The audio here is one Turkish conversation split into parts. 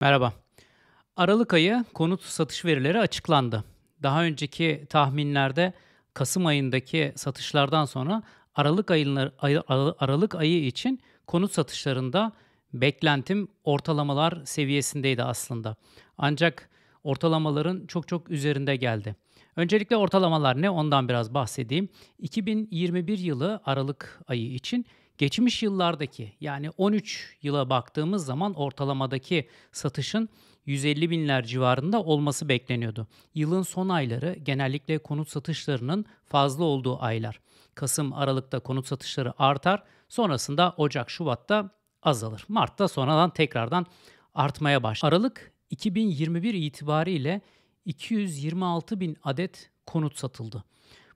Merhaba. Aralık ayı konut satış verileri açıklandı. Daha önceki tahminlerde kasım ayındaki satışlardan sonra aralık ayı aralı aralık ayı için konut satışlarında beklentim ortalamalar seviyesindeydi aslında. Ancak ortalamaların çok çok üzerinde geldi. Öncelikle ortalamalar ne? Ondan biraz bahsedeyim. 2021 yılı aralık ayı için geçmiş yıllardaki yani 13 yıla baktığımız zaman ortalamadaki satışın 150 binler civarında olması bekleniyordu. Yılın son ayları genellikle konut satışlarının fazla olduğu aylar. Kasım, Aralık'ta konut satışları artar. Sonrasında Ocak, Şubat'ta azalır. Mart'ta sonradan tekrardan artmaya başlar. Aralık 2021 itibariyle 226 bin adet konut satıldı.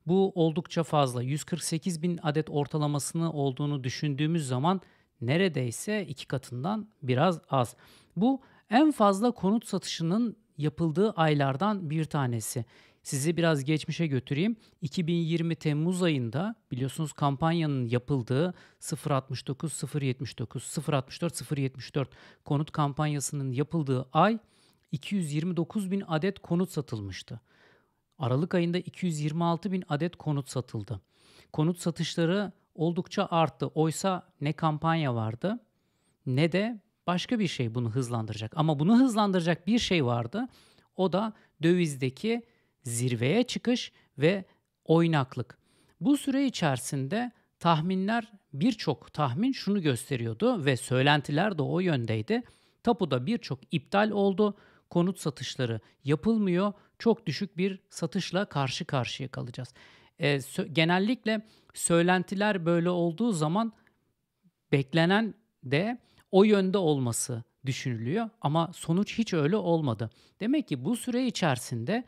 Bu oldukça fazla. 148 bin adet ortalamasını olduğunu düşündüğümüz zaman neredeyse iki katından biraz az. Bu en fazla konut satışının yapıldığı aylardan bir tanesi. Sizi biraz geçmişe götüreyim. 2020 Temmuz ayında biliyorsunuz kampanyanın yapıldığı 069 079 064 074 konut kampanyasının yapıldığı ay 229 bin adet konut satılmıştı. Aralık ayında 226 bin adet konut satıldı. Konut satışları oldukça arttı. Oysa ne kampanya vardı ne de başka bir şey bunu hızlandıracak. Ama bunu hızlandıracak bir şey vardı. O da dövizdeki zirveye çıkış ve oynaklık. Bu süre içerisinde tahminler birçok tahmin şunu gösteriyordu ve söylentiler de o yöndeydi. Tapuda birçok iptal oldu. Konut satışları yapılmıyor. Çok düşük bir satışla karşı karşıya kalacağız. Ee, sö- genellikle söylentiler böyle olduğu zaman beklenen de o yönde olması düşünülüyor ama sonuç hiç öyle olmadı. Demek ki bu süre içerisinde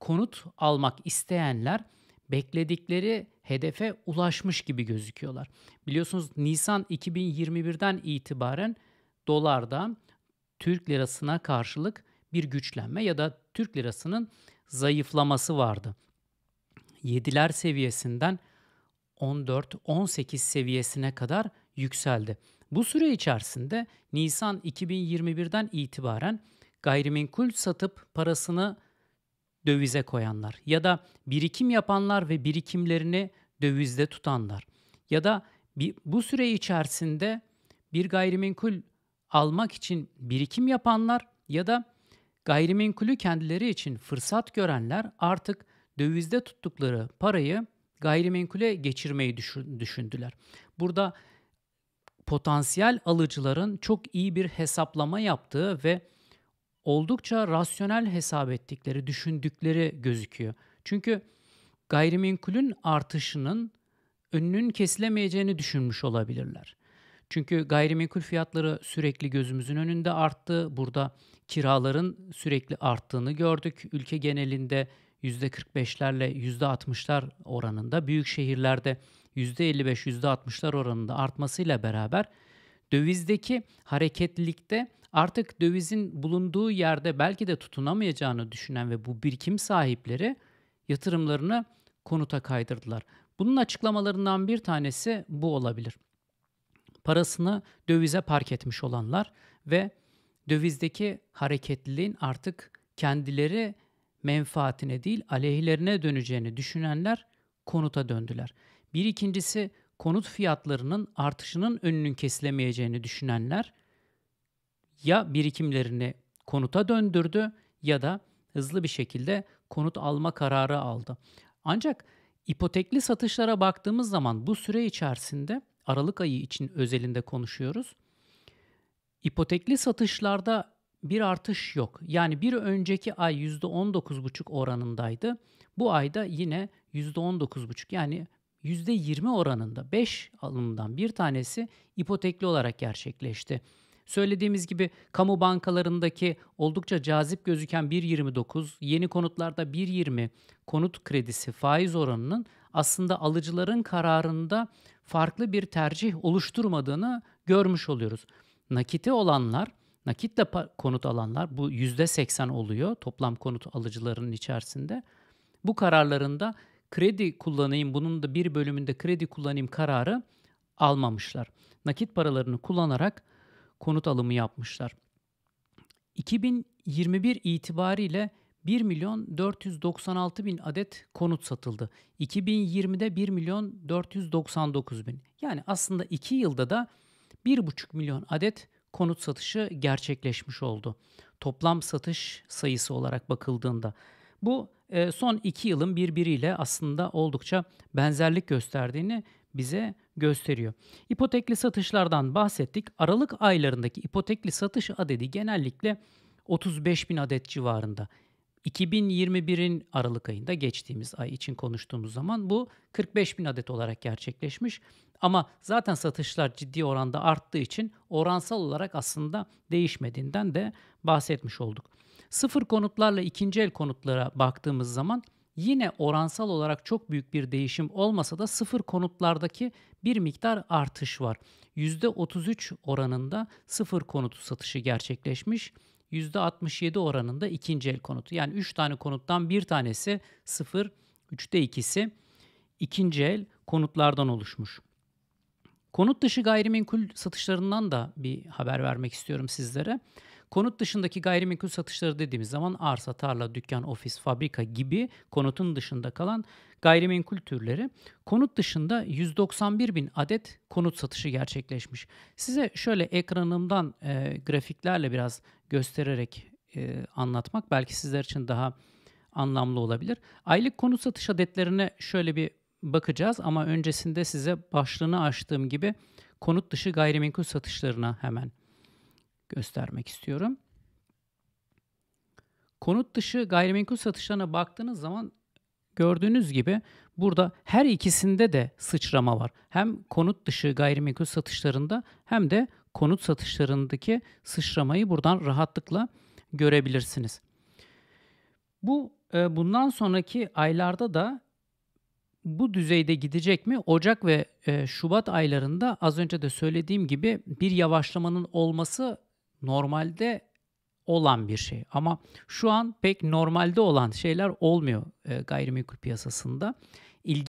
konut almak isteyenler bekledikleri hedefe ulaşmış gibi gözüküyorlar. Biliyorsunuz Nisan 2021'den itibaren dolarda Türk lirasına karşılık bir güçlenme ya da Türk lirasının zayıflaması vardı. 7'ler seviyesinden 14-18 seviyesine kadar yükseldi. Bu süre içerisinde Nisan 2021'den itibaren gayrimenkul satıp parasını dövize koyanlar ya da birikim yapanlar ve birikimlerini dövizde tutanlar ya da bu süre içerisinde bir gayrimenkul almak için birikim yapanlar ya da gayrimenkulü kendileri için fırsat görenler artık dövizde tuttukları parayı gayrimenkule geçirmeyi düşün- düşündüler. Burada potansiyel alıcıların çok iyi bir hesaplama yaptığı ve oldukça rasyonel hesap ettikleri, düşündükleri gözüküyor. Çünkü gayrimenkulün artışının önünün kesilemeyeceğini düşünmüş olabilirler. Çünkü gayrimenkul fiyatları sürekli gözümüzün önünde arttı. Burada kiraların sürekli arttığını gördük. Ülke genelinde %45'lerle %60'lar oranında, büyük şehirlerde %55, %60'lar oranında artmasıyla beraber dövizdeki hareketlilikte artık dövizin bulunduğu yerde belki de tutunamayacağını düşünen ve bu birikim sahipleri yatırımlarını konuta kaydırdılar. Bunun açıklamalarından bir tanesi bu olabilir. Parasını dövize park etmiş olanlar ve dövizdeki hareketliliğin artık kendileri menfaatine değil aleyhlerine döneceğini düşünenler konuta döndüler. Bir ikincisi konut fiyatlarının artışının önünün kesilemeyeceğini düşünenler ya birikimlerini konuta döndürdü ya da hızlı bir şekilde konut alma kararı aldı. Ancak ipotekli satışlara baktığımız zaman bu süre içerisinde Aralık ayı için özelinde konuşuyoruz. İpotekli satışlarda bir artış yok. Yani bir önceki ay %19,5 oranındaydı. Bu ayda yine %19,5 yani %20 oranında 5 alımdan bir tanesi ipotekli olarak gerçekleşti. Söylediğimiz gibi kamu bankalarındaki oldukça cazip gözüken 1.29, yeni konutlarda 1.20 konut kredisi faiz oranının aslında alıcıların kararında farklı bir tercih oluşturmadığını görmüş oluyoruz. Nakiti olanlar, nakitle konut alanlar bu %80 oluyor toplam konut alıcılarının içerisinde. Bu kararlarında kredi kullanayım, bunun da bir bölümünde kredi kullanayım kararı almamışlar. Nakit paralarını kullanarak konut alımı yapmışlar. 2021 itibariyle 1.496.000 adet konut satıldı. 2020'de 1.499.000. Yani aslında 2 yılda da 1,5 milyon adet konut satışı gerçekleşmiş oldu. Toplam satış sayısı olarak bakıldığında. Bu e, son 2 yılın birbiriyle aslında oldukça benzerlik gösterdiğini bize gösteriyor. İpotekli satışlardan bahsettik. Aralık aylarındaki ipotekli satış adedi genellikle 35 bin adet civarında. 2021'in Aralık ayında geçtiğimiz ay için konuştuğumuz zaman bu 45 bin adet olarak gerçekleşmiş. Ama zaten satışlar ciddi oranda arttığı için oransal olarak aslında değişmediğinden de bahsetmiş olduk. Sıfır konutlarla ikinci el konutlara baktığımız zaman yine oransal olarak çok büyük bir değişim olmasa da sıfır konutlardaki bir miktar artış var. %33 oranında sıfır konutu satışı gerçekleşmiş. %67 oranında ikinci el konutu. Yani 3 tane konuttan bir tanesi sıfır, 3'te ikisi ikinci el konutlardan oluşmuş. Konut dışı gayrimenkul satışlarından da bir haber vermek istiyorum sizlere. Konut dışındaki gayrimenkul satışları dediğimiz zaman arsa, tarla, dükkan, ofis, fabrika gibi konutun dışında kalan gayrimenkul türleri. Konut dışında 191 bin adet konut satışı gerçekleşmiş. Size şöyle ekranımdan e, grafiklerle biraz göstererek e, anlatmak belki sizler için daha anlamlı olabilir. Aylık konut satış adetlerine şöyle bir bakacağız ama öncesinde size başlığını açtığım gibi konut dışı gayrimenkul satışlarına hemen göstermek istiyorum. Konut dışı gayrimenkul satışlarına baktığınız zaman gördüğünüz gibi burada her ikisinde de sıçrama var. Hem konut dışı gayrimenkul satışlarında hem de konut satışlarındaki sıçramayı buradan rahatlıkla görebilirsiniz. Bu e, bundan sonraki aylarda da bu düzeyde gidecek mi? Ocak ve e, Şubat aylarında az önce de söylediğim gibi bir yavaşlamanın olması normalde olan bir şey. Ama şu an pek normalde olan şeyler olmuyor e, gayrimenkul piyasasında. İlgi